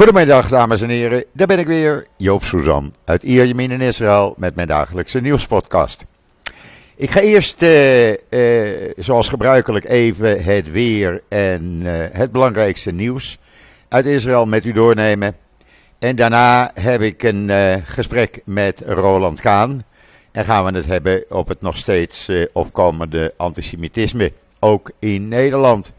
Goedemiddag dames en heren, daar ben ik weer, Joop Suzan uit Ierjemien in Israël met mijn dagelijkse nieuwspodcast. Ik ga eerst, eh, eh, zoals gebruikelijk, even het weer en eh, het belangrijkste nieuws uit Israël met u doornemen. En daarna heb ik een gesprek met Roland Kaan. En gaan we het hebben op het nog steeds opkomende antisemitisme, ook in Nederland.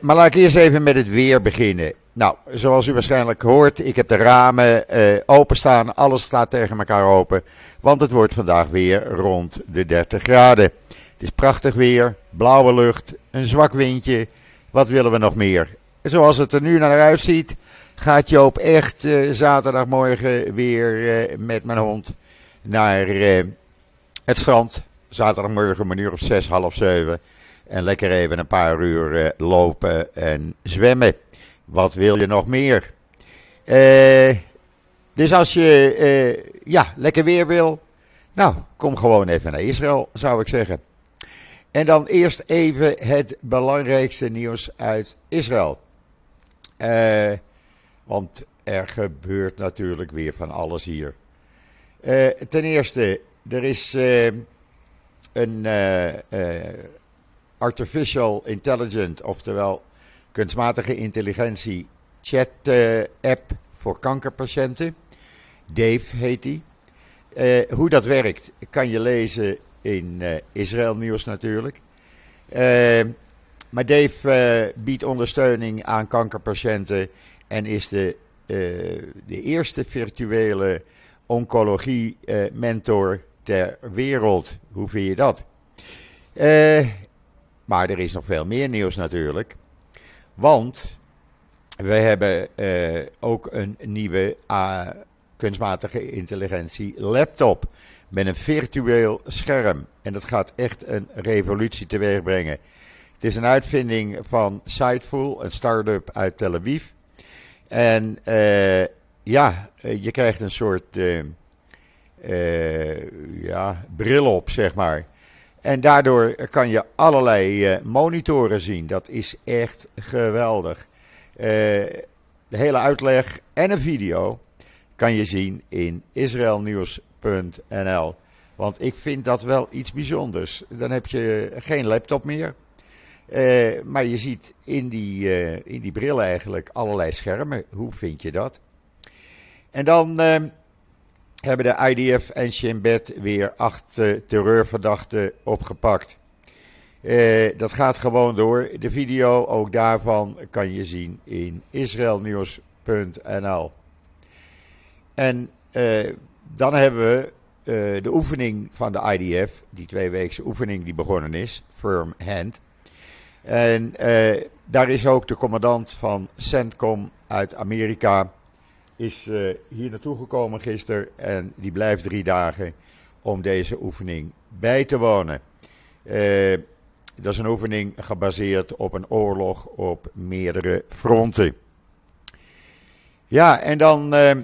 Maar laat ik eerst even met het weer beginnen. Nou, zoals u waarschijnlijk hoort, ik heb de ramen eh, openstaan. Alles staat tegen elkaar open. Want het wordt vandaag weer rond de 30 graden. Het is prachtig weer, blauwe lucht, een zwak windje. Wat willen we nog meer? Zoals het er nu naar uitziet, gaat Joop echt eh, zaterdagmorgen weer eh, met mijn hond naar het strand. Zaterdagmorgen een uur of zes, half zeven. En lekker even een paar uur lopen en zwemmen. Wat wil je nog meer? Eh, dus als je eh, ja, lekker weer wil, nou, kom gewoon even naar Israël, zou ik zeggen. En dan eerst even het belangrijkste nieuws uit Israël. Eh, want er gebeurt natuurlijk weer van alles hier. Ten eerste, er is een artificial intelligent, oftewel kunstmatige intelligentie chat eh, app voor kankerpatiënten. Dave heet die. Eh, hoe dat werkt kan je lezen in eh, Israël Nieuws natuurlijk. Eh, maar Dave biedt ondersteuning aan kankerpatiënten en is de, de eerste virtuele oncologie-mentor ter wereld. Hoe vind je dat? Maar er is nog veel meer nieuws natuurlijk. Want we hebben eh, ook een nieuwe ah, kunstmatige intelligentie laptop met een virtueel scherm. En dat gaat echt een revolutie teweeg brengen. Het is een uitvinding van Sightful, een start-up uit Tel Aviv. En eh, ja, eh, je krijgt een soort eh, eh, ja, bril op, zeg maar. En daardoor kan je allerlei eh, monitoren zien. Dat is echt geweldig. Eh, de hele uitleg en een video kan je zien in israelnieuws.nl. Want ik vind dat wel iets bijzonders. Dan heb je geen laptop meer. Eh, maar je ziet in die, in die bril eigenlijk allerlei schermen. Hoe vind je dat? En dan eh, hebben de IDF en Shin Bet weer acht eh, terreurverdachten opgepakt. Eh, dat gaat gewoon door. De video ook daarvan kan je zien in israelnieuws.nl. En eh, dan hebben we de oefening van de IDF, die tweeweekse oefening die begonnen is, Firm Hand. En daar is ook de commandant van CENTCOM uit Amerika, is eh, hier naartoe gekomen gisteren en die blijft drie dagen om deze oefening bij te wonen. Eh, dat is een oefening gebaseerd op een oorlog op meerdere fronten. Ja, en dan eh,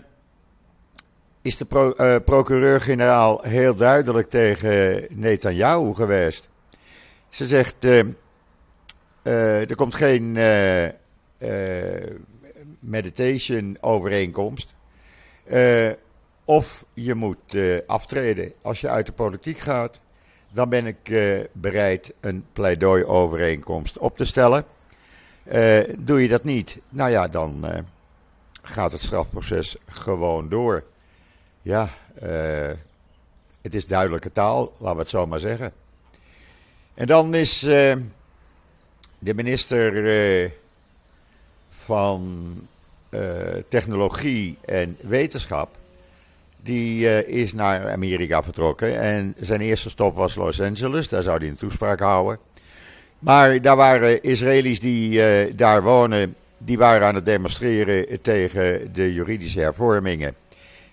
is de pro- procureur-generaal heel duidelijk tegen Netanyahu geweest. Ze zegt, er komt geen meditation overeenkomst. Eh, of je moet eh, aftreden. Als je uit de politiek gaat, dan ben ik eh, bereid een pleidooi-overeenkomst op te stellen. Doe je dat niet, nou ja, dan gaat het strafproces gewoon door. Ja, het is duidelijke taal, laten we het zo maar zeggen. En dan is de minister van Technologie en Wetenschap, die eh, is naar Amerika vertrokken. En zijn eerste stop was Los Angeles, daar zou hij een toespraak houden. Maar daar waren Israëli's die eh, daar wonen, die waren aan het demonstreren tegen de juridische hervormingen.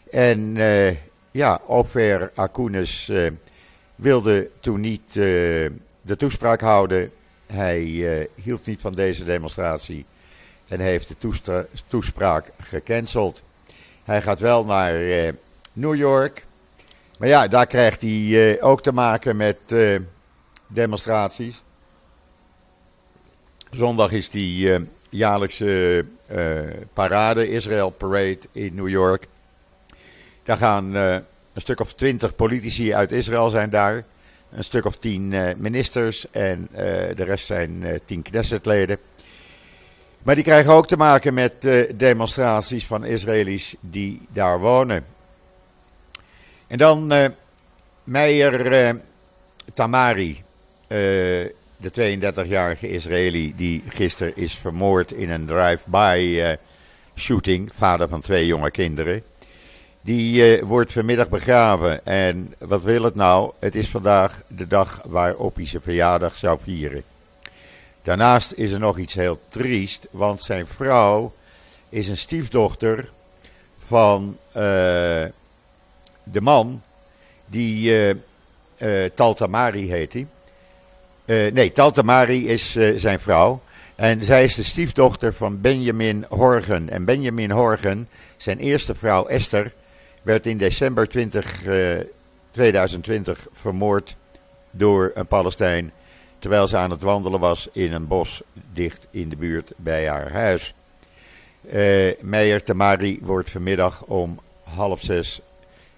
En eh, ja, Ofer Akunis eh, wilde toen niet eh, de toespraak houden. Hij eh, hield niet van deze demonstratie en heeft de toespraak gecanceld. Hij gaat wel naar eh, New York. Maar ja, daar krijgt hij eh, ook te maken met eh, demonstraties. Zondag is eh, jaarlijkse parade, Israel Parade in New York. Daar gaan een stuk of twintig politici uit Israël zijn daar. Een stuk of tien ministers en de rest zijn tien Knessetleden. Maar die krijgen ook te maken met demonstraties van Israëli's die daar wonen. En dan uh, Meijer uh, Tamari, uh, de 32-jarige Israëli die gisteren is vermoord in een drive-by shooting, vader van twee jonge kinderen. Die wordt vanmiddag begraven. En wat wil het nou? Het is vandaag de dag waarop hij zijn verjaardag zou vieren. Daarnaast is er nog iets heel triest, want zijn vrouw is een stiefdochter van de man, die uh, uh, Taltamari heet hij. Nee, Taltamari is zijn vrouw. En zij is de stiefdochter van Benjamin Horgen. En Benjamin Horgen, zijn eerste vrouw Esther, werd in december 20, 2020 vermoord door een Palestijn. Terwijl ze aan het wandelen was in een bos dicht in de buurt bij haar huis. Meijer Tamari wordt vanmiddag om half zes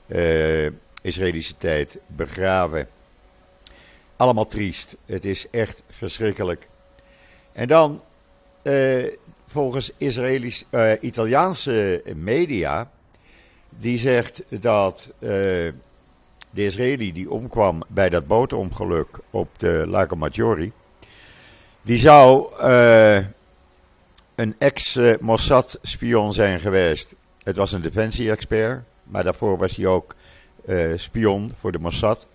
uh, Israëlische tijd begraven. Allemaal triest. Het is echt verschrikkelijk. En dan, uh, volgens Israëlisch, uh, Italiaanse media, die zegt dat de Israëli die omkwam bij dat bootongeluk op de Lago Maggiore, die zou een ex-Mossad-spion zijn geweest. Het was een defensie-expert. Maar daarvoor was hij ook uh, spion voor de Mossad.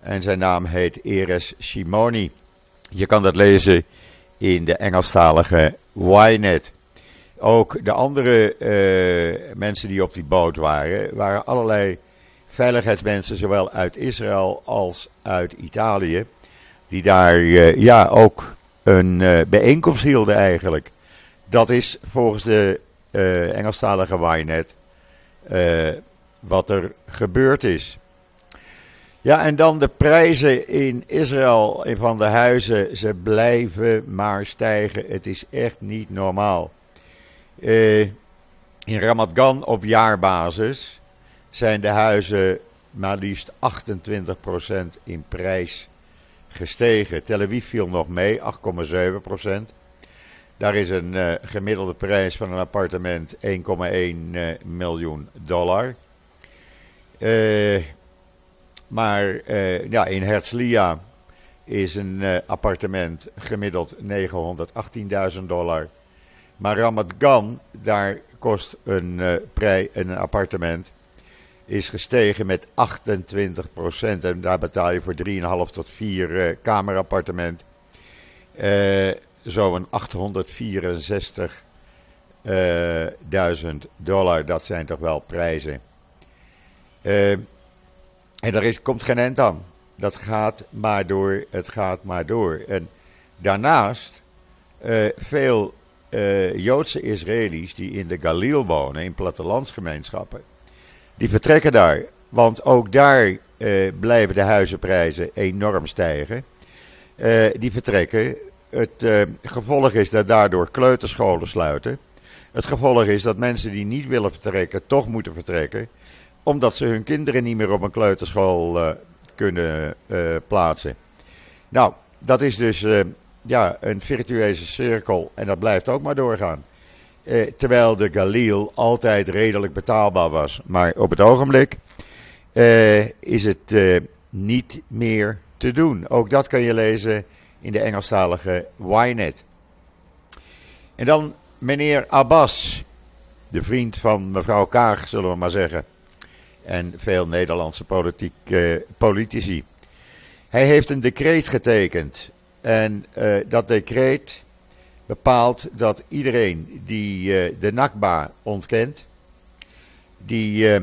En zijn naam heet Eres Shimoni. Je kan dat lezen in de Engelstalige Ynet. Ook de andere uh, mensen die op die boot waren, waren allerlei veiligheidsmensen, zowel uit Israël als uit Italië. Die daar uh, ja, ook een bijeenkomst hielden eigenlijk. Dat is volgens de Engelstalige Ynet wat er gebeurd is. Ja, en dan de prijzen in Israël van de huizen. Ze blijven maar stijgen. Het is echt niet normaal. Uh, in Ramat op jaarbasis zijn de huizen maar liefst 28% in prijs gestegen. Tel Aviv viel nog mee, 8,7%. Daar is een uh, gemiddelde prijs van een appartement 1,1 uh, miljoen dollar. Uh, maar ja, in Herzliya is een appartement gemiddeld 918.000 dollar. Maar Ramat Gan, daar kost een, prij, een appartement, is gestegen met 28% En daar betaal je voor 3,5 tot 4 kamerappartement zo'n 864.000 dollar. Dat zijn toch wel prijzen. En daar is, komt geen end aan. Dat gaat maar door, het gaat maar door. En daarnaast, veel Joodse Israëli's die in de Galil wonen, in plattelandsgemeenschappen, die vertrekken daar. Want ook daar blijven de huizenprijzen enorm stijgen. die vertrekken. Het gevolg is dat daardoor kleuterscholen sluiten. Het gevolg is dat mensen die niet willen vertrekken, toch moeten vertrekken omdat ze hun kinderen niet meer op een kleuterschool kunnen plaatsen. Nou, dat is dus ja, een virtueuze cirkel en dat blijft ook maar doorgaan. Terwijl de Galil altijd redelijk betaalbaar was. Maar op het ogenblik is het niet meer te doen. Ook dat kan je lezen in de Engelstalige Ynet. En dan meneer Abbas, de vriend van mevrouw Kaag, zullen we maar zeggen en veel Nederlandse politiek, uh, politici. Hij heeft een decreet getekend. En uh, dat decreet bepaalt dat iedereen die uh, de Nakba ontkent, die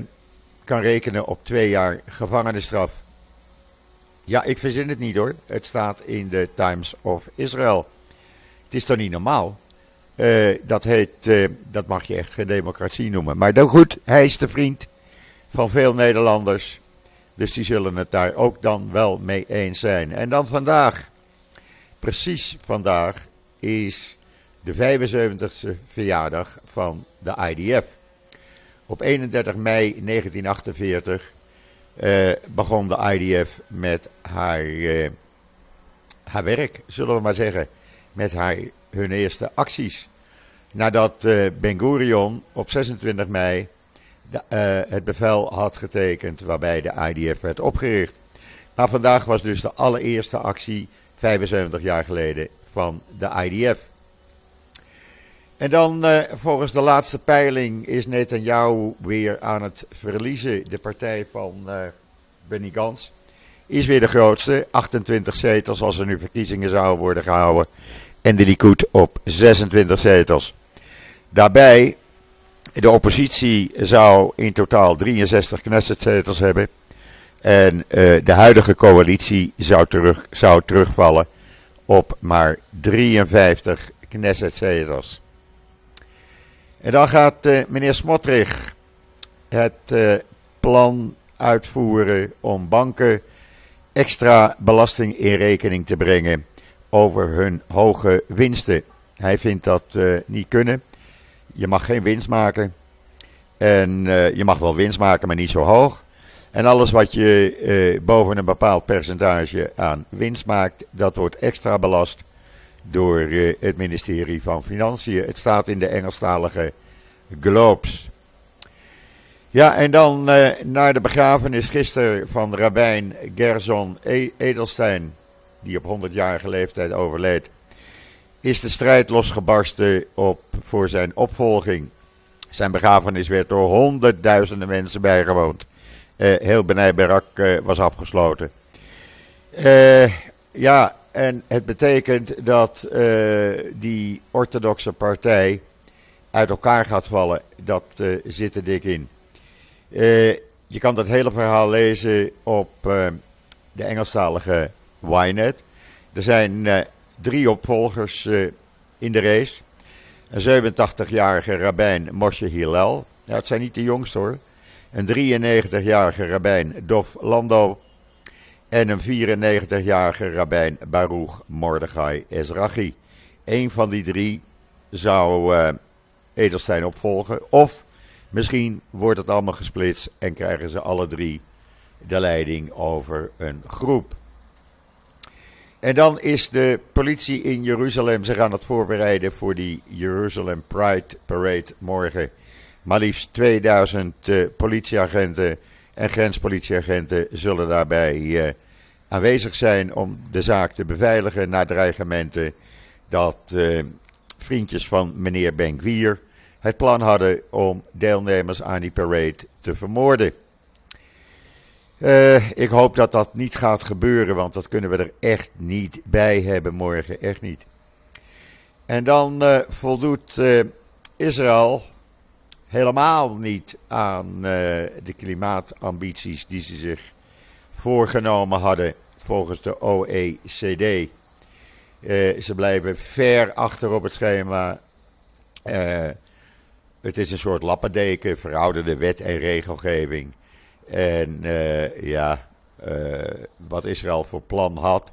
kan rekenen op twee jaar gevangenisstraf. Ja, ik verzin het niet hoor. Het staat in de Times of Israel. Het is toch niet normaal? dat, heet, dat mag je echt geen democratie noemen. Maar dan goed, hij is de vriend van veel Nederlanders. Dus die zullen het daar ook dan wel mee eens zijn. En dan vandaag, precies vandaag, is de 75ste verjaardag van de IDF. Op 31 mei 1948 uh, begon de IDF met haar, uh, haar werk, zullen we maar zeggen. Met haar, hun eerste acties. Nadat uh, Ben Gurion op 26 mei het bevel had getekend waarbij de IDF werd opgericht. Maar vandaag was dus de allereerste actie, 75 jaar geleden, van de IDF. En dan, uh, volgens de laatste peiling, is Netanyahu weer aan het verliezen. De partij van uh, Benny Gans is weer de grootste. 28 zetels als er nu verkiezingen zouden worden gehouden. En de Likud op 26 zetels. Daarbij, de oppositie zou in totaal 63 Knesset-zetels hebben. En uh, de huidige coalitie zou, terug, zou terugvallen op maar 53 Knesset-zetels. En dan gaat uh, meneer Smotrich het uh, plan uitvoeren om banken extra belasting in rekening te brengen over hun hoge winsten. Hij vindt dat uh, niet kunnen. Je mag geen winst maken. En je mag wel winst maken, maar niet zo hoog. En alles wat je boven een bepaald percentage aan winst maakt, dat wordt extra belast door het ministerie van Financiën. Het staat in de Engelstalige Globes. Ja, en dan uh, naar de begrafenis gisteren van Rabijn Gerson e- Edelstein, die op 100-jarige leeftijd overleed, is de strijd losgebarsten op, voor zijn opvolging. Zijn begrafenis werd door honderdduizenden mensen bijgewoond. Uh, heel Benai Barak uh, was afgesloten. ja, en het betekent dat die orthodoxe partij uit elkaar gaat vallen, dat zit er dik in. Je kan dat hele verhaal lezen op de Engelstalige Ynet. Er zijn drie opvolgers in de race. Een 87-jarige rabbijn Moshe Hillel. Ja, het zijn niet de jongste hoor. Een 93-jarige rabbijn Dov Lando. En een 94-jarige rabbijn Baruch Mordechai Ezrachi. Eén van die drie zou Edelstein opvolgen. Of misschien wordt het allemaal gesplitst en krijgen ze alle drie de leiding over een groep. En dan is de politie in Jeruzalem zich aan het voorbereiden voor die Jerusalem Pride Parade morgen. Maar liefst 2000 uh, politieagenten en grenspolitieagenten zullen daarbij uh, aanwezig zijn om de zaak te beveiligen na dreigementen dat uh, vriendjes van meneer Benkwier het plan hadden om deelnemers aan die parade te vermoorden. Ik hoop dat dat niet gaat gebeuren, want dat kunnen we er echt niet bij hebben morgen, echt niet. En dan voldoet Israël helemaal niet aan de klimaatambities die ze zich voorgenomen hadden volgens de OECD. ze blijven ver achter op het schema. Het is een soort lappendeken, verouderde wet en regelgeving. En ja, wat Israël voor plan had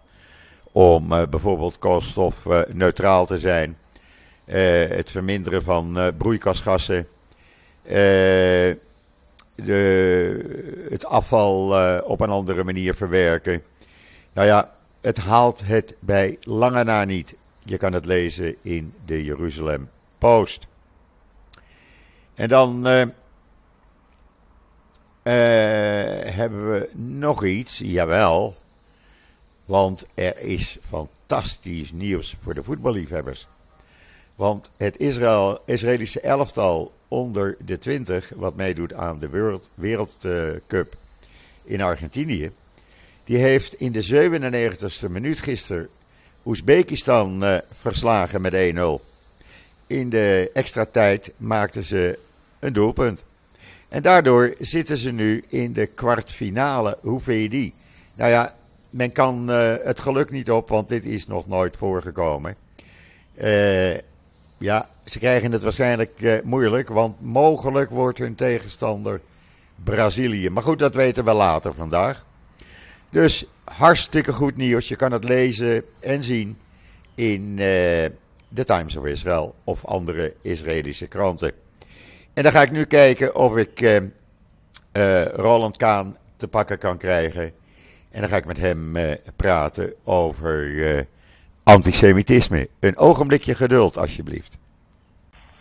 om bijvoorbeeld koolstofneutraal te zijn. het verminderen van broeikasgassen. De, het afval op een andere manier verwerken. Nou ja, het haalt het bij lange na niet. Je kan het lezen in de Jeruzalem Post. En dan uh, hebben we nog iets, jawel. Want er is fantastisch nieuws voor de voetballiefhebbers. Want het Israël, Israëlische elftal onder de 20, wat meedoet aan de Wereld, Wereldcup in Argentinië, die heeft in de 97e minuut gisteren Oezbekistan uh, verslagen met 1-0. In de extra tijd maakten ze een doelpunt. En daardoor zitten ze nu in de kwartfinale. Hoe je die? Nou ja, men kan uh, het geluk niet op, want dit is nog nooit voorgekomen. Uh, ja, ze krijgen het waarschijnlijk uh, moeilijk, want mogelijk wordt hun tegenstander Brazilië. Maar goed, dat weten we later vandaag. Dus hartstikke goed nieuws. Je kan het lezen en zien in The Times of Israel of andere Israëlische kranten. En dan ga ik nu kijken of ik uh, Roland Kaan te pakken kan krijgen. En dan ga ik met hem praten over antisemitisme. Een ogenblikje geduld, alsjeblieft.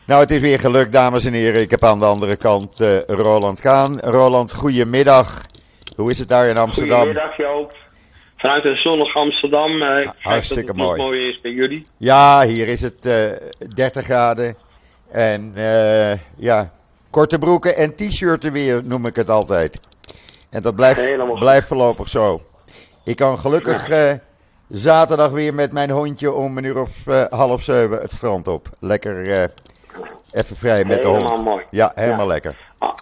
Nou, het is weer gelukt, dames en heren. Ik heb aan de andere kant Roland Kaan. Roland, goedemiddag. Hoe is het daar in Amsterdam? Goedemiddag, Joop. Vanuit een zonnig Amsterdam. Uh, Hartstikke dat het mooi. mooi is bij jullie. Ja, hier is het uh, 30 graden. En ja, korte broeken en t-shirten weer, noem ik het altijd. En dat blijft, blijft voorlopig zo. Ik kan gelukkig ja. Zaterdag weer met mijn hondje om een uur of uh, half zeven het strand op. Lekker uh, even vrij met helemaal de hond. mooi. Ja, helemaal ja. lekker. Ah,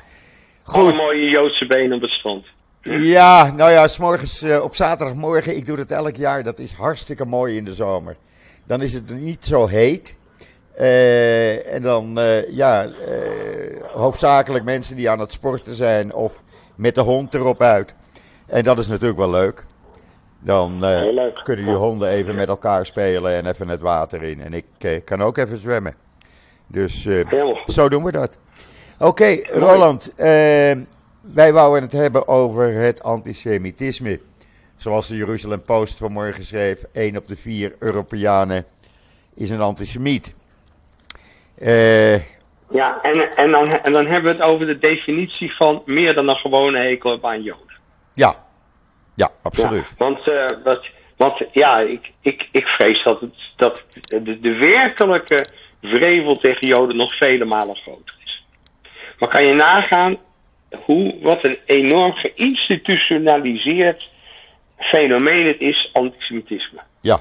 Goed. mooie Joodse benen op het strand. Ja, nou ja, s morgens, uh, op zaterdagmorgen, ik doe het elk jaar, dat is hartstikke mooi in de zomer. Dan is het niet zo heet. En dan, ja, hoofdzakelijk mensen die aan het sporten zijn of met de hond erop uit. En dat is natuurlijk wel leuk. Dan leuk. kunnen die honden even met elkaar spelen en even het water in. En ik kan ook even zwemmen. Dus zo doen we dat. Oké, okay, Roland. Wij wouden het hebben over het antisemitisme. Zoals de Jeruzalem Post vanmorgen schreef: 1 op de 4 Europeanen is een antisemiet. Uh, ja, en, en, dan, en dan hebben we het over de definitie van meer dan een gewone hekel aan Joden. Ja, ja, absoluut. Ja, want, uh, wat, want ja, ik, ik, ik vrees dat, het, dat de, de werkelijke vrevel tegen Joden nog vele malen groter is. Maar kan je nagaan hoe, wat een enorm geïnstitutionaliseerd fenomeen het is, antisemitisme. Ja.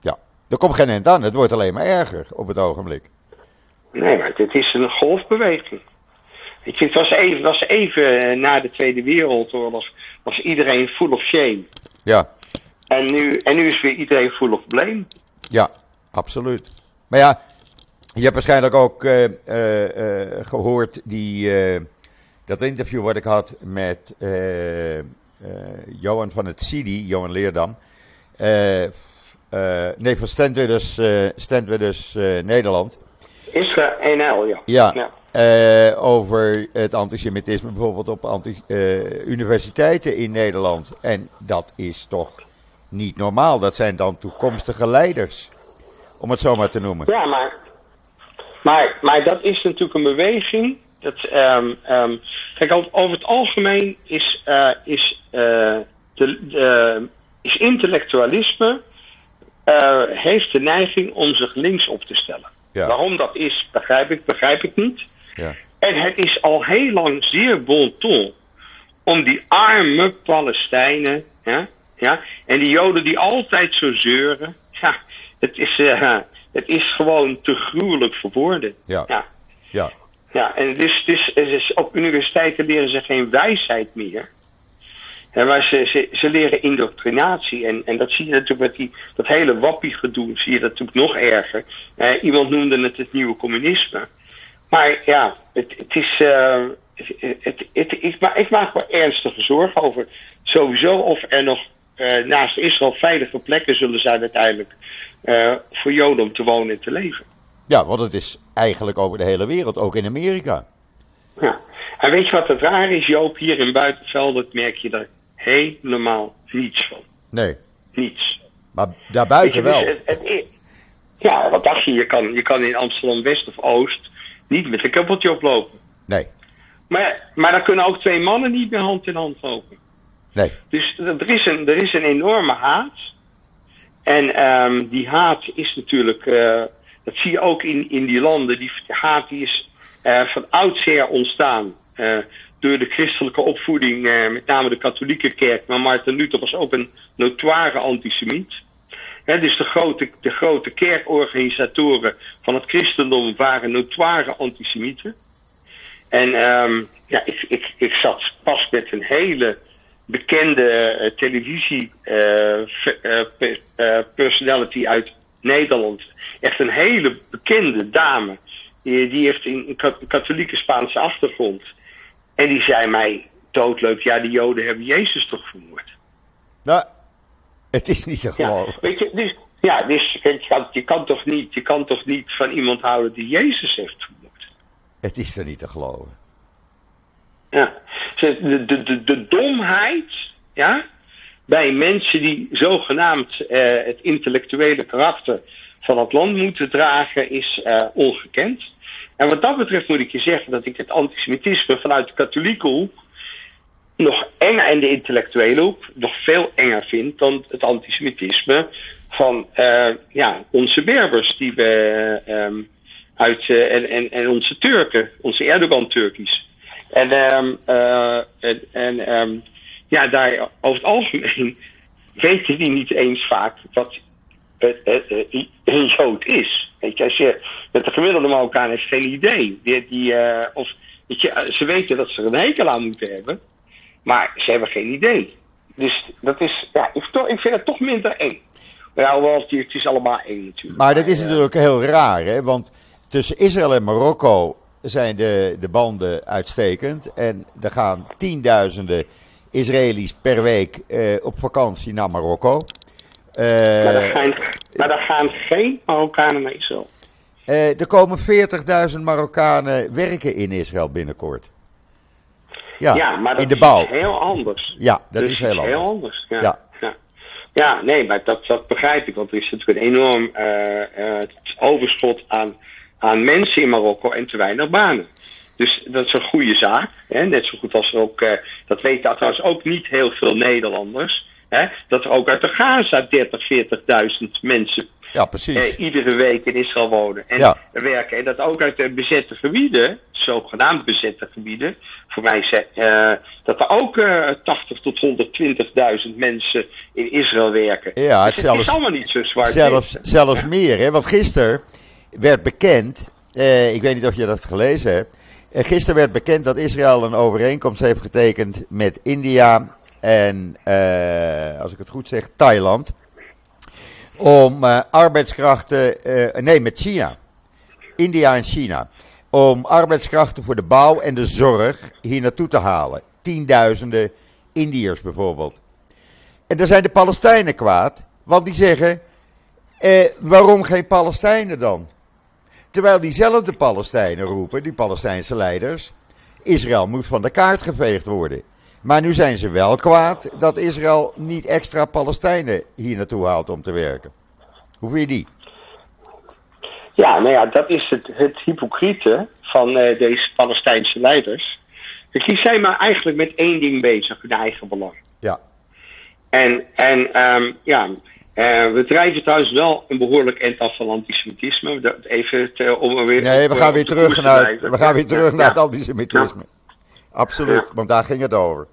Ja. Er komt geen eind aan. Het wordt alleen maar erger op het ogenblik. Nee, maar dit is een golfbeweging. Ik vind, het was even, was even na de Tweede Wereldoorlog was iedereen full of shame. Ja. En nu, en nu is weer iedereen full of blame. Ja, absoluut. Maar ja, je hebt waarschijnlijk ook uh, uh, uh, gehoord die dat interview wat ik had met Johan van het CIDI, Johan Leerdam. Nee, van Stentwidders, Stentwidders Nederland. Israël ja. Ja, ja. over het antisemitisme bijvoorbeeld op anti, universiteiten in Nederland. En dat is toch niet normaal. Dat zijn dan toekomstige leiders, om het zo maar te noemen. Ja, maar, maar, maar dat is natuurlijk een beweging dat, um, um, kijk, over het algemeen is, uh, is, de, de, is intellectualisme heeft de neiging om zich links op te stellen. Ja. Waarom dat is, begrijp ik, begrijp ik niet. Ja. En het is al heel lang zeer bon ton om die arme Palestijnen, ja, ja, en die Joden die altijd zo zeuren, ja, het is, het is gewoon te gruwelijk voor woorden. Ja. ja. ja. Ja, en het is, het is, het is, op universiteiten leren ze geen wijsheid meer. Ja, maar ze, ze, ze leren indoctrinatie. En, en dat zie je natuurlijk met die, dat hele wappie-gedoe, zie je dat natuurlijk nog erger. Eh, iemand noemde het het nieuwe communisme. Maar ja, het, het is. Uh, het, het, ik, ma ik maak me ernstige zorgen over sowieso of er nog uh, naast Israël veilige plekken zullen zijn uiteindelijk voor Joden om te wonen en te leven. Ja, want het is eigenlijk over de hele wereld, ook in Amerika. Ja, en weet je wat het raar is, Joop? Hier in Buitenvelden merk je er helemaal niets van. Nee. Niets. Maar daarbuiten dus wel. Het, het, ja, wat dacht je? Je kan, je kan in Amsterdam West of Oost niet met een kabbeltje oplopen. Nee. Maar, maar dan kunnen ook twee mannen niet meer hand in hand lopen. Nee. Dus er is een, er is een enorme haat. En um, die haat is natuurlijk... Uh, dat zie je ook in, in die landen. Die haat die is uh, van oudsher ontstaan. Uh, door de christelijke opvoeding, uh, met name de katholieke kerk. Maar Martin Luther was ook een notoire antisemiet. He, dus de grote, de grote kerkorganisatoren van het christendom waren notoire antisemieten. En um, ja, ik, ik, ik zat pas met een hele bekende uh, televisie uh, personality uit Nederland. Echt een hele bekende dame. Die heeft een katholieke Spaanse achtergrond. En die zei mij doodleuk, ja, de Joden hebben Jezus toch vermoord. Nou, het is niet te geloven. Ja, weet je, dus, ja, dus je kan, je, kan toch niet, je kan toch niet van iemand houden die Jezus heeft vermoord? Het is er niet te geloven. Ja. De, de, de, de domheid ja, bij mensen die zogenaamd uh, het intellectuele karakter van het land moeten dragen is uh, ongekend. En wat dat betreft moet ik je zeggen dat ik het antisemitisme vanuit de katholieke hoek nog enger en de intellectuele hoek nog veel enger vind dan het antisemitisme van uh, ja, onze Berbers die we um, uit uh, en, en, en onze Turken, onze Erdogan-Turkies. En, um, uh, en, um, ja, daar over het algemeen weten die niet eens vaak wat een Jood is. Weet je, als je met de gemiddelde Marokkaan heeft geen idee. Die, die, of, weet je, ze weten dat ze er een hekel aan moeten hebben, maar ze hebben geen idee. Dus dat is, ja, ik, ik vind het toch minder eng. Ja, wel, het is allemaal één natuurlijk. Maar dat is natuurlijk heel raar, hè? Want tussen Israël en Marokko zijn de, de banden uitstekend. En er gaan tienduizenden Israëli's per week uh, op vakantie naar Marokko. Uh, maar, er gaan, maar er gaan geen Marokkanen naar Israël. Uh, er komen 40.000 Marokkanen werken in Israël binnenkort. Ja, ja maar dat in de bouw. is heel anders. Ja, dat dus is heel anders. Heel anders ja. ja. Ja, nee, maar dat, dat begrijp ik. Want er is natuurlijk een enorm uh, uh, overschot aan, aan mensen in Marokko en te weinig banen. Dus dat is een goede zaak. Hè? Net zo goed als ook, uh, dat weten trouwens ook niet heel veel Nederlanders. Hè? Dat er ook uit de Gaza 30, 40.000 mensen ja, precies. Eh, iedere week in Israël wonen en ja. werken. En dat ook uit de bezette gebieden, zogenaamd bezette gebieden, voor mij zeg, uh, dat er ook uh, 80 tot 120.000 mensen in Israël werken. Ja, dus het zelfs, is allemaal niet zo zwart. Zelfs, zelfs meer, hè? want gisteren werd bekend, eh, ik weet niet of je dat gelezen hebt, uh, gisteren werd bekend dat Israël een overeenkomst heeft getekend met India en, uh, als ik het goed zeg, Thailand om uh, arbeidskrachten, uh, nee, met China, India en China, om arbeidskrachten voor de bouw en de zorg hier naartoe te halen. Tienduizenden Indiërs bijvoorbeeld. En daar zijn de Palestijnen kwaad, want die zeggen, eh, waarom geen Palestijnen dan? Terwijl diezelfde Palestijnen roepen, die Palestijnse leiders, Israël moet van de kaart geveegd worden. Maar nu zijn ze wel kwaad dat Israël niet extra Palestijnen hier naartoe haalt om te werken. Hoe vind je die? Ja, nou ja, dat is het, het hypocriete van uh, deze Palestijnse leiders. Dus die zijn maar eigenlijk met één ding bezig, hun eigen belang. Ja. En, en um, ja, uh, we drijven trouwens wel een behoorlijk eind af van antisemitisme. Even te, om weer, nee, we gaan weer terug, naar, we gaan weer terug naar het antisemitisme. Absoluut, want daar ging het over.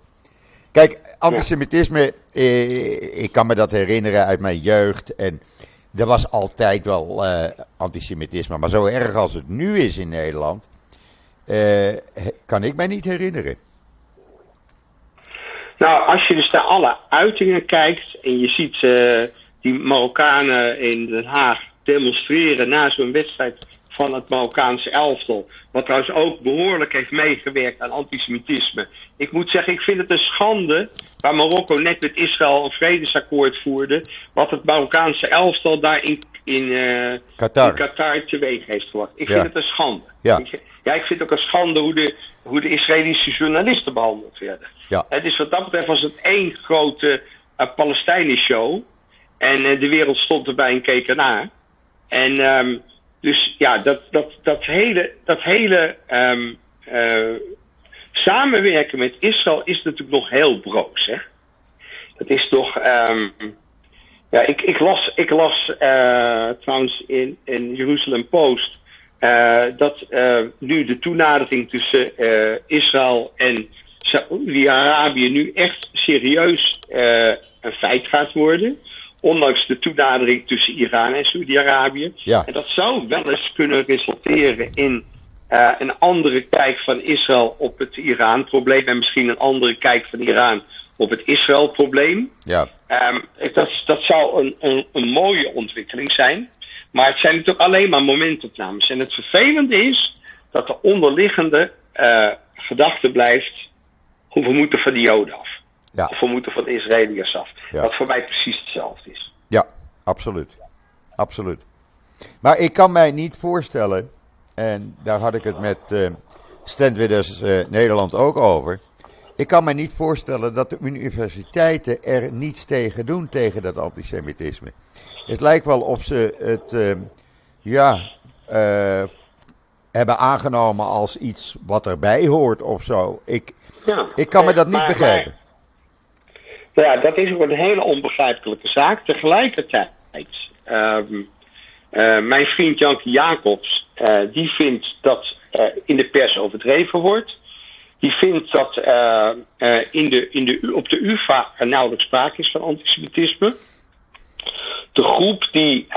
Kijk, antisemitisme, eh, ik kan me dat herinneren uit mijn jeugd. En er was altijd wel uh, antisemitisme. Maar zo erg als het nu is in Nederland, uh, kan ik mij niet herinneren. Nou, als je dus naar alle uitingen kijkt en je ziet uh, die Marokkanen in Den Haag demonstreren na zo'n wedstrijd van het Marokkaanse elftal. Wat trouwens ook behoorlijk heeft meegewerkt aan antisemitisme. Ik moet zeggen, ik vind het een schande waar Marokko net met Israël een vredesakkoord voerde. Wat het Marokkaanse elftal daar in, in, uh, Qatar. in Qatar teweeg heeft gebracht. Ik vind het een schande. Ja. Ik, ja, ik vind het ook een schande hoe de, hoe de Israëlische journalisten behandeld werden. Ja. Het is wat dat betreft was het één grote uh, Palestijnen-show. En uh, de wereld stond erbij en keek ernaar. En um, dus ja, dat, dat, dat hele, dat hele um, uh, samenwerken met Israël is natuurlijk nog heel broos. Hè? Dat is toch. Um, ja, ik, ik las, ik las uh, trouwens in, in Jerusalem Post. Uh, dat nu de toenadering tussen Israël en Saoedi-Arabië nu echt serieus een feit gaat worden ondanks de toenadering tussen Iran en Saudi-Arabië. Ja. En dat zou wel eens kunnen resulteren in uh, een andere kijk van Israël op het Iran-probleem en misschien een andere kijk van Iran op het Israël-probleem. Ja. Um, dat, dat zou een, een, een mooie ontwikkeling zijn. Maar het zijn natuurlijk alleen maar momentopnames. En het vervelende is dat de onderliggende uh, gedachte blijft: hoe we moeten van die Joden af. Ja. Van de Israëliërs af. Ja. Wat voor mij precies hetzelfde is. Ja, absoluut. absoluut. Maar ik kan mij niet voorstellen, en daar had ik het met uh, Standwidders uh, Nederland ook over. Ik kan me niet voorstellen dat de universiteiten er niets tegen doen tegen dat antisemitisme. Het lijkt wel of ze het uh, ja, uh, hebben aangenomen als iets wat erbij hoort of zo. Ik, ja, ik kan me dat niet maar, begrijpen. Maar, ja, dat is ook een hele onbegrijpelijke zaak. Tegelijkertijd, um, uh, mijn vriend Janke Jacobs, die vindt dat in de pers overdreven wordt die vindt dat in de, in de, op de UvA er nauwelijks sprake is van antisemitisme. De groep die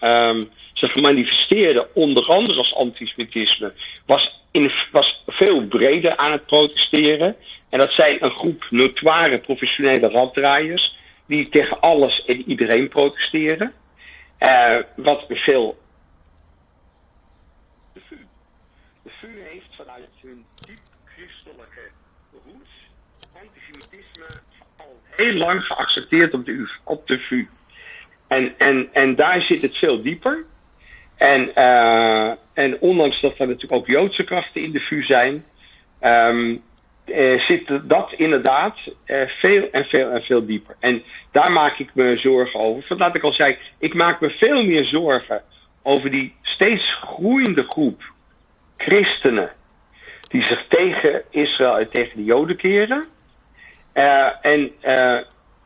um, zich manifesteerde onder andere als antisemitisme was, in, was veel breder aan het protesteren. En dat zijn een groep notoire professionele randdraaiers die tegen alles en iedereen protesteren. wat veel de VU heeft vanuit hun diep christelijke roots antisemitisme al heel lang geaccepteerd op de, op de VU. En, en, en daar zit het veel dieper. En, uh, en ondanks dat er natuurlijk ook Joodse krachten in de VU zijn, um, uh, zit dat inderdaad uh, veel en veel en veel dieper. En daar maak ik me zorgen over. Vandaar ik al zei, ik maak me veel meer zorgen over die steeds groeiende groep christenen die zich tegen Israël en tegen de Joden keren. Uh, en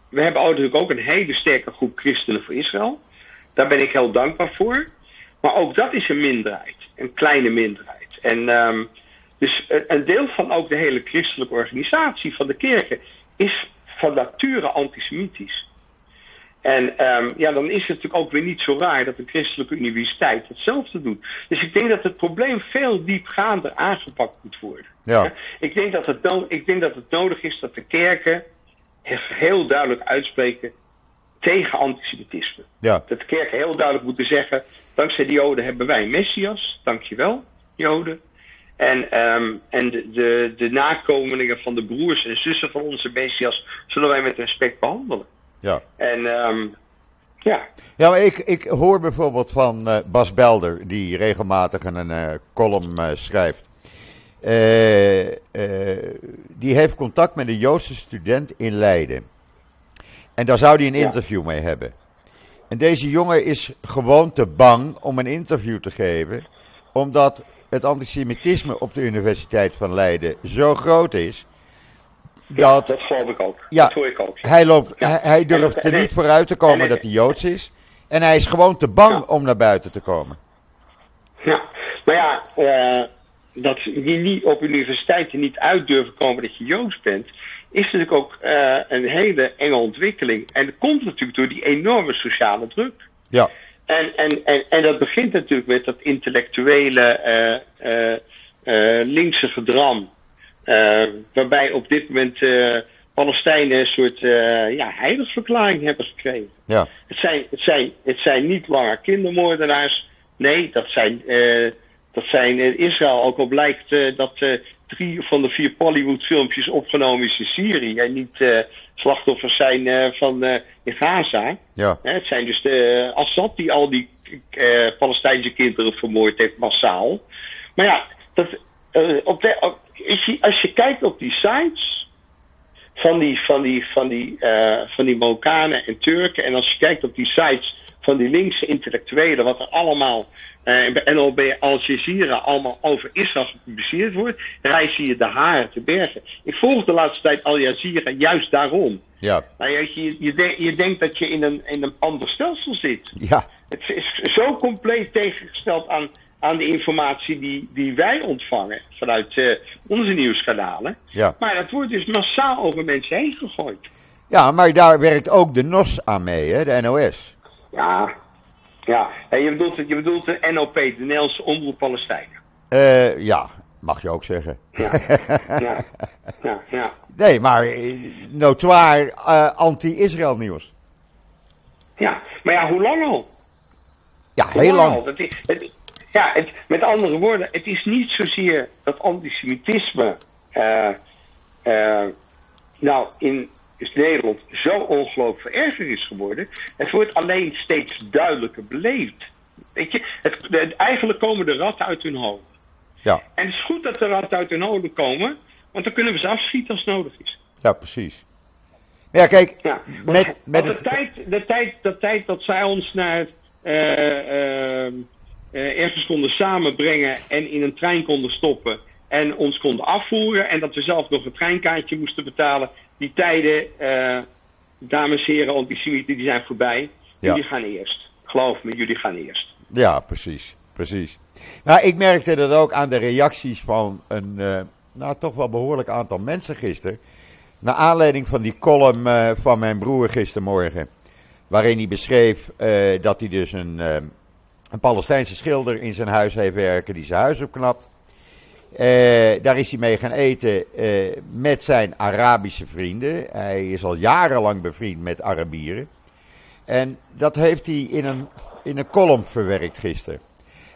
we hebben natuurlijk ook een hele sterke groep christenen voor Israël. Daar ben ik heel dankbaar voor. Maar ook dat is een minderheid, een kleine minderheid. En um, dus een deel van ook de hele christelijke organisatie van de kerken is van nature antisemitisch. En um, ja, dan is het natuurlijk ook weer niet zo raar dat een christelijke universiteit hetzelfde doet. Dus ik denk dat het probleem veel diepgaander aangepakt moet worden. Ja. Ik, denk dat het ik denk dat het nodig is dat de kerken heel duidelijk uitspreken tegen antisemitisme. Ja. Dat de kerken heel duidelijk moeten zeggen: dankzij de Joden hebben wij een messias, dankjewel, Joden. En, um, en de, de, nakomelingen van de broers en zussen van onze messias zullen wij met respect behandelen. Ja. En um, ja. Ja, maar ik, ik hoor bijvoorbeeld van uh, Bas Belder, die regelmatig een uh, column uh, schrijft. die heeft contact met een Joodse student in Leiden. En daar zou hij een ja. interview mee hebben. En deze jongen is gewoon te bang om een interview te geven, omdat het antisemitisme op de Universiteit van Leiden zo groot is ja, dat geloof ik ook. Ja, dat hoor ik ook. Hij, loopt, hij, durft er niet vooruit te komen dat hij Joods is. En hij is gewoon te bang om naar buiten te komen. Ja, maar ja, uh, dat je niet op universiteiten niet uit durven komen dat je Joods bent, is natuurlijk ook uh, een hele enge ontwikkeling. En dat komt natuurlijk door die enorme sociale druk. Ja. En, en, en, en dat begint natuurlijk met dat intellectuele uh, linkse gedram. Waarbij op dit moment Palestijnen een soort ja, heiligverklaring hebben gekregen. Ja. Het, zijn, het, zijn, het zijn niet langer kindermoordenaars. Nee, dat zijn, dat zijn in Israël. Ook al blijkt dat drie van de vier Bollywood filmpjes opgenomen is in Syrië. En niet slachtoffers zijn van in Gaza. Ja. het zijn dus de Assad die al die Palestijnse kinderen vermoord heeft massaal. Maar ja, dat, op de, als je kijkt op die sites van die, van die, van die, uh, van die Marokkanen en Turken. En als je kijkt op die sites van die linkse intellectuelen, wat er allemaal al bij Al Jazeera allemaal over Israël gepubliceerd wordt, rijzen je de haren te bergen. Ik volg de laatste tijd Al Jazeera juist daarom. Ja. Nou, je, je, je, denk, je denkt dat je in een, in een ander stelsel zit. Ja. Het is zo compleet tegengesteld aan aan de informatie die, die wij ontvangen vanuit uh, onze nieuwskanalen. Ja. Maar dat wordt dus massaal over mensen heen gegooid. Ja, maar daar werkt ook de NOS aan mee, hè, de NOS. Ja, ja. En je, bedoelt, je bedoelt de NOP, de Nederlandse Omroep Palestijnen. Uh, ja, mag je ook zeggen. Ja, ja, ja. ja. Nee, maar eh, notoir uh, anti-Israël nieuws. Ja, maar ja, hoe lang al? Ja, heel lang. lang. is, het, ja, het, met andere woorden, het is niet zozeer dat antisemitisme uh, nou in, is Nederland zo ongelooflijk veel erger is geworden. Het wordt alleen steeds duidelijker beleefd. Weet je, het, eigenlijk komen de ratten uit hun holen. Ja. En het is goed dat de ratten uit hun holen komen, want dan kunnen we ze afschieten als nodig is. Ja, precies. Ja, kijk, Ja, met, met de, het... tijd, de, tijd, de tijd dat zij ons naar eh, eh, eh, ergens konden samenbrengen en in een trein konden stoppen en ons konden afvoeren en dat we zelf nog een treinkaartje moesten betalen, die tijden, eh, dames en heren antisemieten, die zijn voorbij. Ja. Jullie gaan eerst. Geloof me, jullie gaan eerst. Ja, precies, precies. Nou, ik merkte dat ook aan de reacties van een, eh, nou, toch wel behoorlijk aantal mensen gisteren. Naar aanleiding van die column eh, van mijn broer gistermorgen. Waarin hij beschreef dat hij dus een, een Palestijnse schilder in zijn huis heeft werken. Die zijn huis opknapt. Eh, daar is hij mee gaan eten eh, met zijn Arabische vrienden. Hij is al jarenlang bevriend met Arabieren. En dat heeft hij in een, in een column verwerkt gisteren.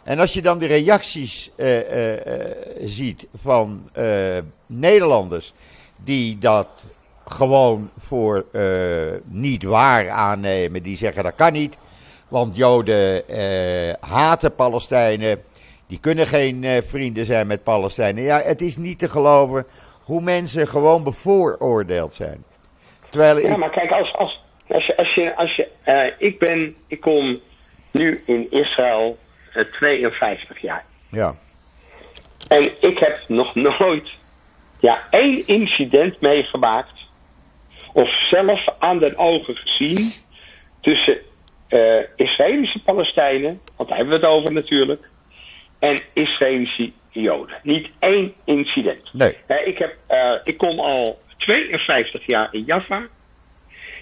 En als je dan de reacties eh, ziet van Nederlanders die dat gewoon voor niet waar aannemen, die zeggen dat kan niet, want Joden haten Palestijnen, die kunnen geen eh, vrienden zijn met Palestijnen. Ja, het is niet te geloven hoe mensen gewoon bevooroordeeld zijn. Terwijl Ja, ik, maar kijk, als, als, als je, als je, als je eh, ik ben, ik kom nu in Israël eh, 52 jaar. ja, En ik heb nog nooit ja, één incident meegemaakt. Of zelf aan de ogen gezien. Tussen eh, Israëlische Palestijnen. Want daar hebben we het over natuurlijk. En Israëlische Joden. Niet één incident. nee, ik, heb, eh, ik kom al 52 jaar in Jaffa.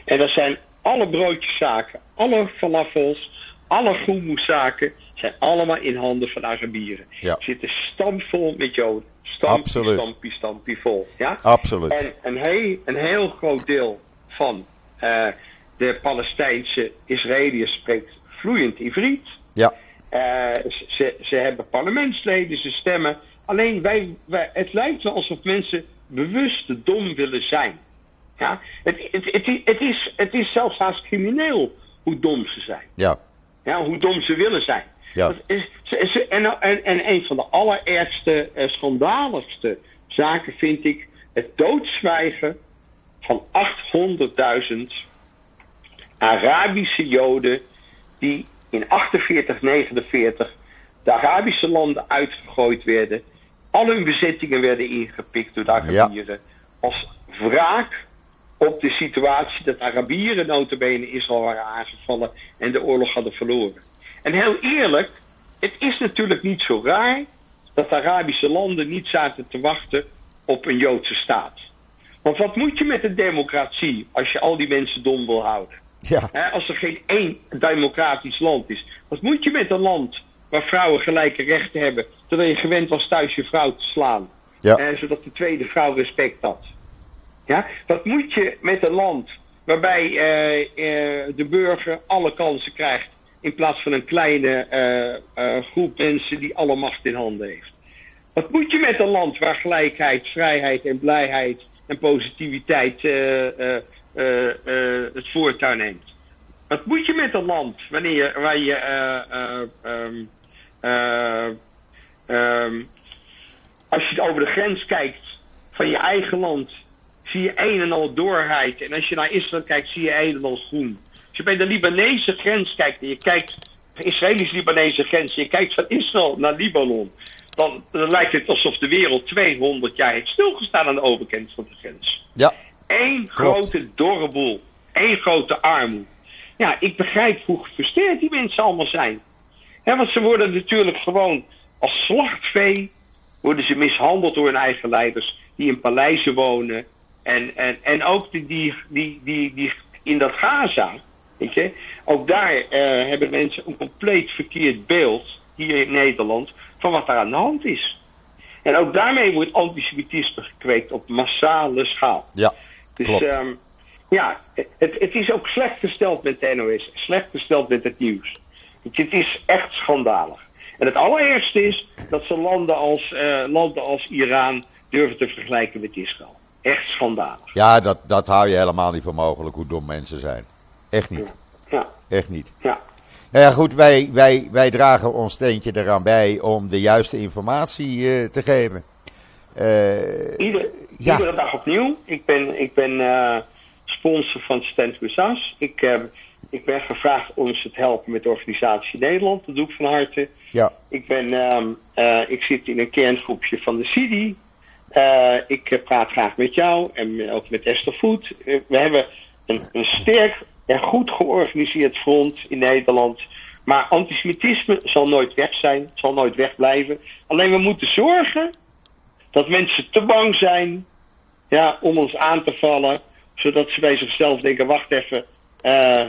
En dat zijn alle broodjeszaken, alle falafels, alle groenmoeszaken zijn allemaal in handen van Arabieren. Ja. Zitten stampvol met Joden. Stampie, Absoluut. stampie, stampie vol. Ja? absoluut. En een heel, een heel groot deel van eh, de Palestijnse Israëliërs spreekt vloeiend Ivriet. Ja, ze, ze hebben parlementsleden, ze stemmen. Alleen wij, wij, het lijkt wel alsof mensen bewust dom willen zijn. Ja? Het, het, het, is, het is zelfs haast crimineel hoe dom ze zijn. ja, Ja, hoe dom ze willen zijn. Ja. Dat is, ze, ze- en, en, en een van de allerergste, eh, schandaligste zaken vind ik het doodzwijgen van 800.000 Arabische Joden die in 48, 49 de Arabische landen uitgegooid werden. Al hun bezittingen werden ingepikt door de Arabieren. Als wraak op de situatie dat Arabieren notabene Israël waren aangevallen en de oorlog hadden verloren. En heel eerlijk, het is natuurlijk niet zo raar dat de Arabische landen niet zaten te wachten op een Joodse staat. Want wat moet je met een democratie als je al die mensen dom wil houden? Ja, als er geen één democratisch land is. Wat moet je met een land waar vrouwen gelijke rechten hebben, terwijl je gewend was thuis je vrouw te slaan, ja, zodat de tweede vrouw respect had? Ja? Wat moet je met een land waarbij eh, eh, de burger alle kansen krijgt, in plaats van een kleine eh, groep mensen die alle macht in handen heeft? Wat moet je met een land waar gelijkheid, vrijheid en blijheid en positiviteit eh, eh, het voortouw neemt? Wat moet je met een land wanneer je, waar je eh, ehm, als je over de grens kijkt van je eigen land, zie je een en al doorheid. En als je naar Israël kijkt, zie je een en al groen. Als je bij de Libanese grens kijkt en je kijkt, de Israëlisch-Libanese grens, en je kijkt van Israël naar Libanon, dan, dan lijkt het alsof de wereld 200 jaar heeft stilgestaan aan de overkant van de grens. ja, Eén Klopt. grote dorre boel. Eén grote armoede. Ja, ik begrijp hoe gefrustreerd die mensen allemaal zijn. Want ze worden natuurlijk gewoon als slachtvee... worden ze mishandeld door hun eigen leiders... die in paleizen wonen. En, en, en ook die, die, die, die, die in dat Gaza... Weet je, ook daar eh, hebben mensen een compleet verkeerd beeld... hier in Nederland... van wat daar aan de hand is. En ook daarmee wordt antisemitisme gekweekt op massale schaal. ja, Dus Klopt. ja, het, het is ook slecht gesteld met de NOS. Slecht gesteld met het nieuws. Het, het is echt schandalig. En het allerergste is dat ze landen als, eh, landen als Iran durven te vergelijken met Israël. echt schandalig. Ja, dat, dat hou je helemaal niet voor mogelijk hoe dom mensen zijn. Echt niet. Ja, Echt niet. ja. Nou ja, goed, wij, wij, wij dragen ons steentje eraan bij om de juiste informatie eh, te geven. Ieder, Ja. Iedere dag opnieuw. Ik ben, ik ben eh, sponsor van Stand With Us. Ik, eh, ik ben gevraagd om ze te helpen met de organisatie Nederland. Dat doe ik van harte. ja, Ik, ben, ehm, eh, ik zit in een kerngroepje van de CIDI. Eh, ik praat graag met jou en ook met Esther Voet. We hebben een, een sterk en goed georganiseerd front in Nederland. Maar antisemitisme zal nooit weg zijn, zal nooit wegblijven. Alleen we moeten zorgen dat mensen te bang zijn ja, om ons aan te vallen. Zodat ze bij zichzelf denken, wacht even, eh,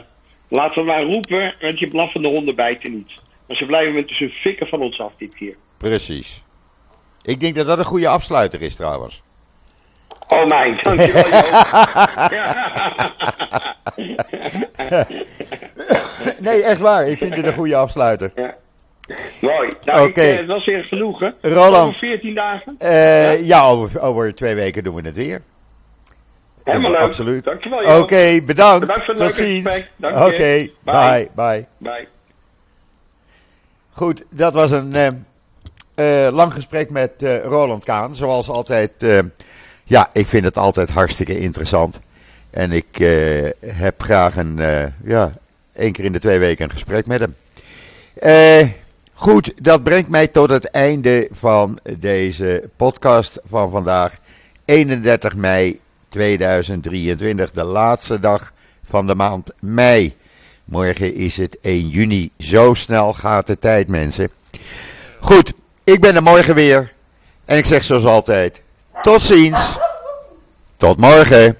laten we maar roepen, want je blaffende honden bijten niet. Maar ze blijven met hun fikken van ons af dit keer. precies. Ik denk dat dat een goede afsluiter is trouwens. Oh mijn, dankjewel. Nee, echt waar. Ik vind het een goede afsluiter. ja. Mooi. Nou, ik, Oké. eh, het was weer genoegen. Roland. Over 14 dagen. Eh, ja, over, over twee weken doen we het weer. Helemaal leuk. Absoluut. Dankjewel Oké, bedankt. Bedankt voor het Tot ziens. Oké, bye. Bye. bye. Goed, dat was een eh, lang gesprek met Roland Kaan. Zoals altijd, ja, ik vind het altijd hartstikke interessant. En ik heb graag een, ja, één keer in de twee weken een gesprek met hem. Eh, goed, dat brengt mij tot het einde van deze podcast van vandaag. 31 mei 2023, de laatste dag van de maand mei. Morgen is het 1 juni. Zo snel gaat de tijd, mensen. Goed, ik ben er morgen weer. En ik zeg zoals altijd: tot ziens. Tot morgen.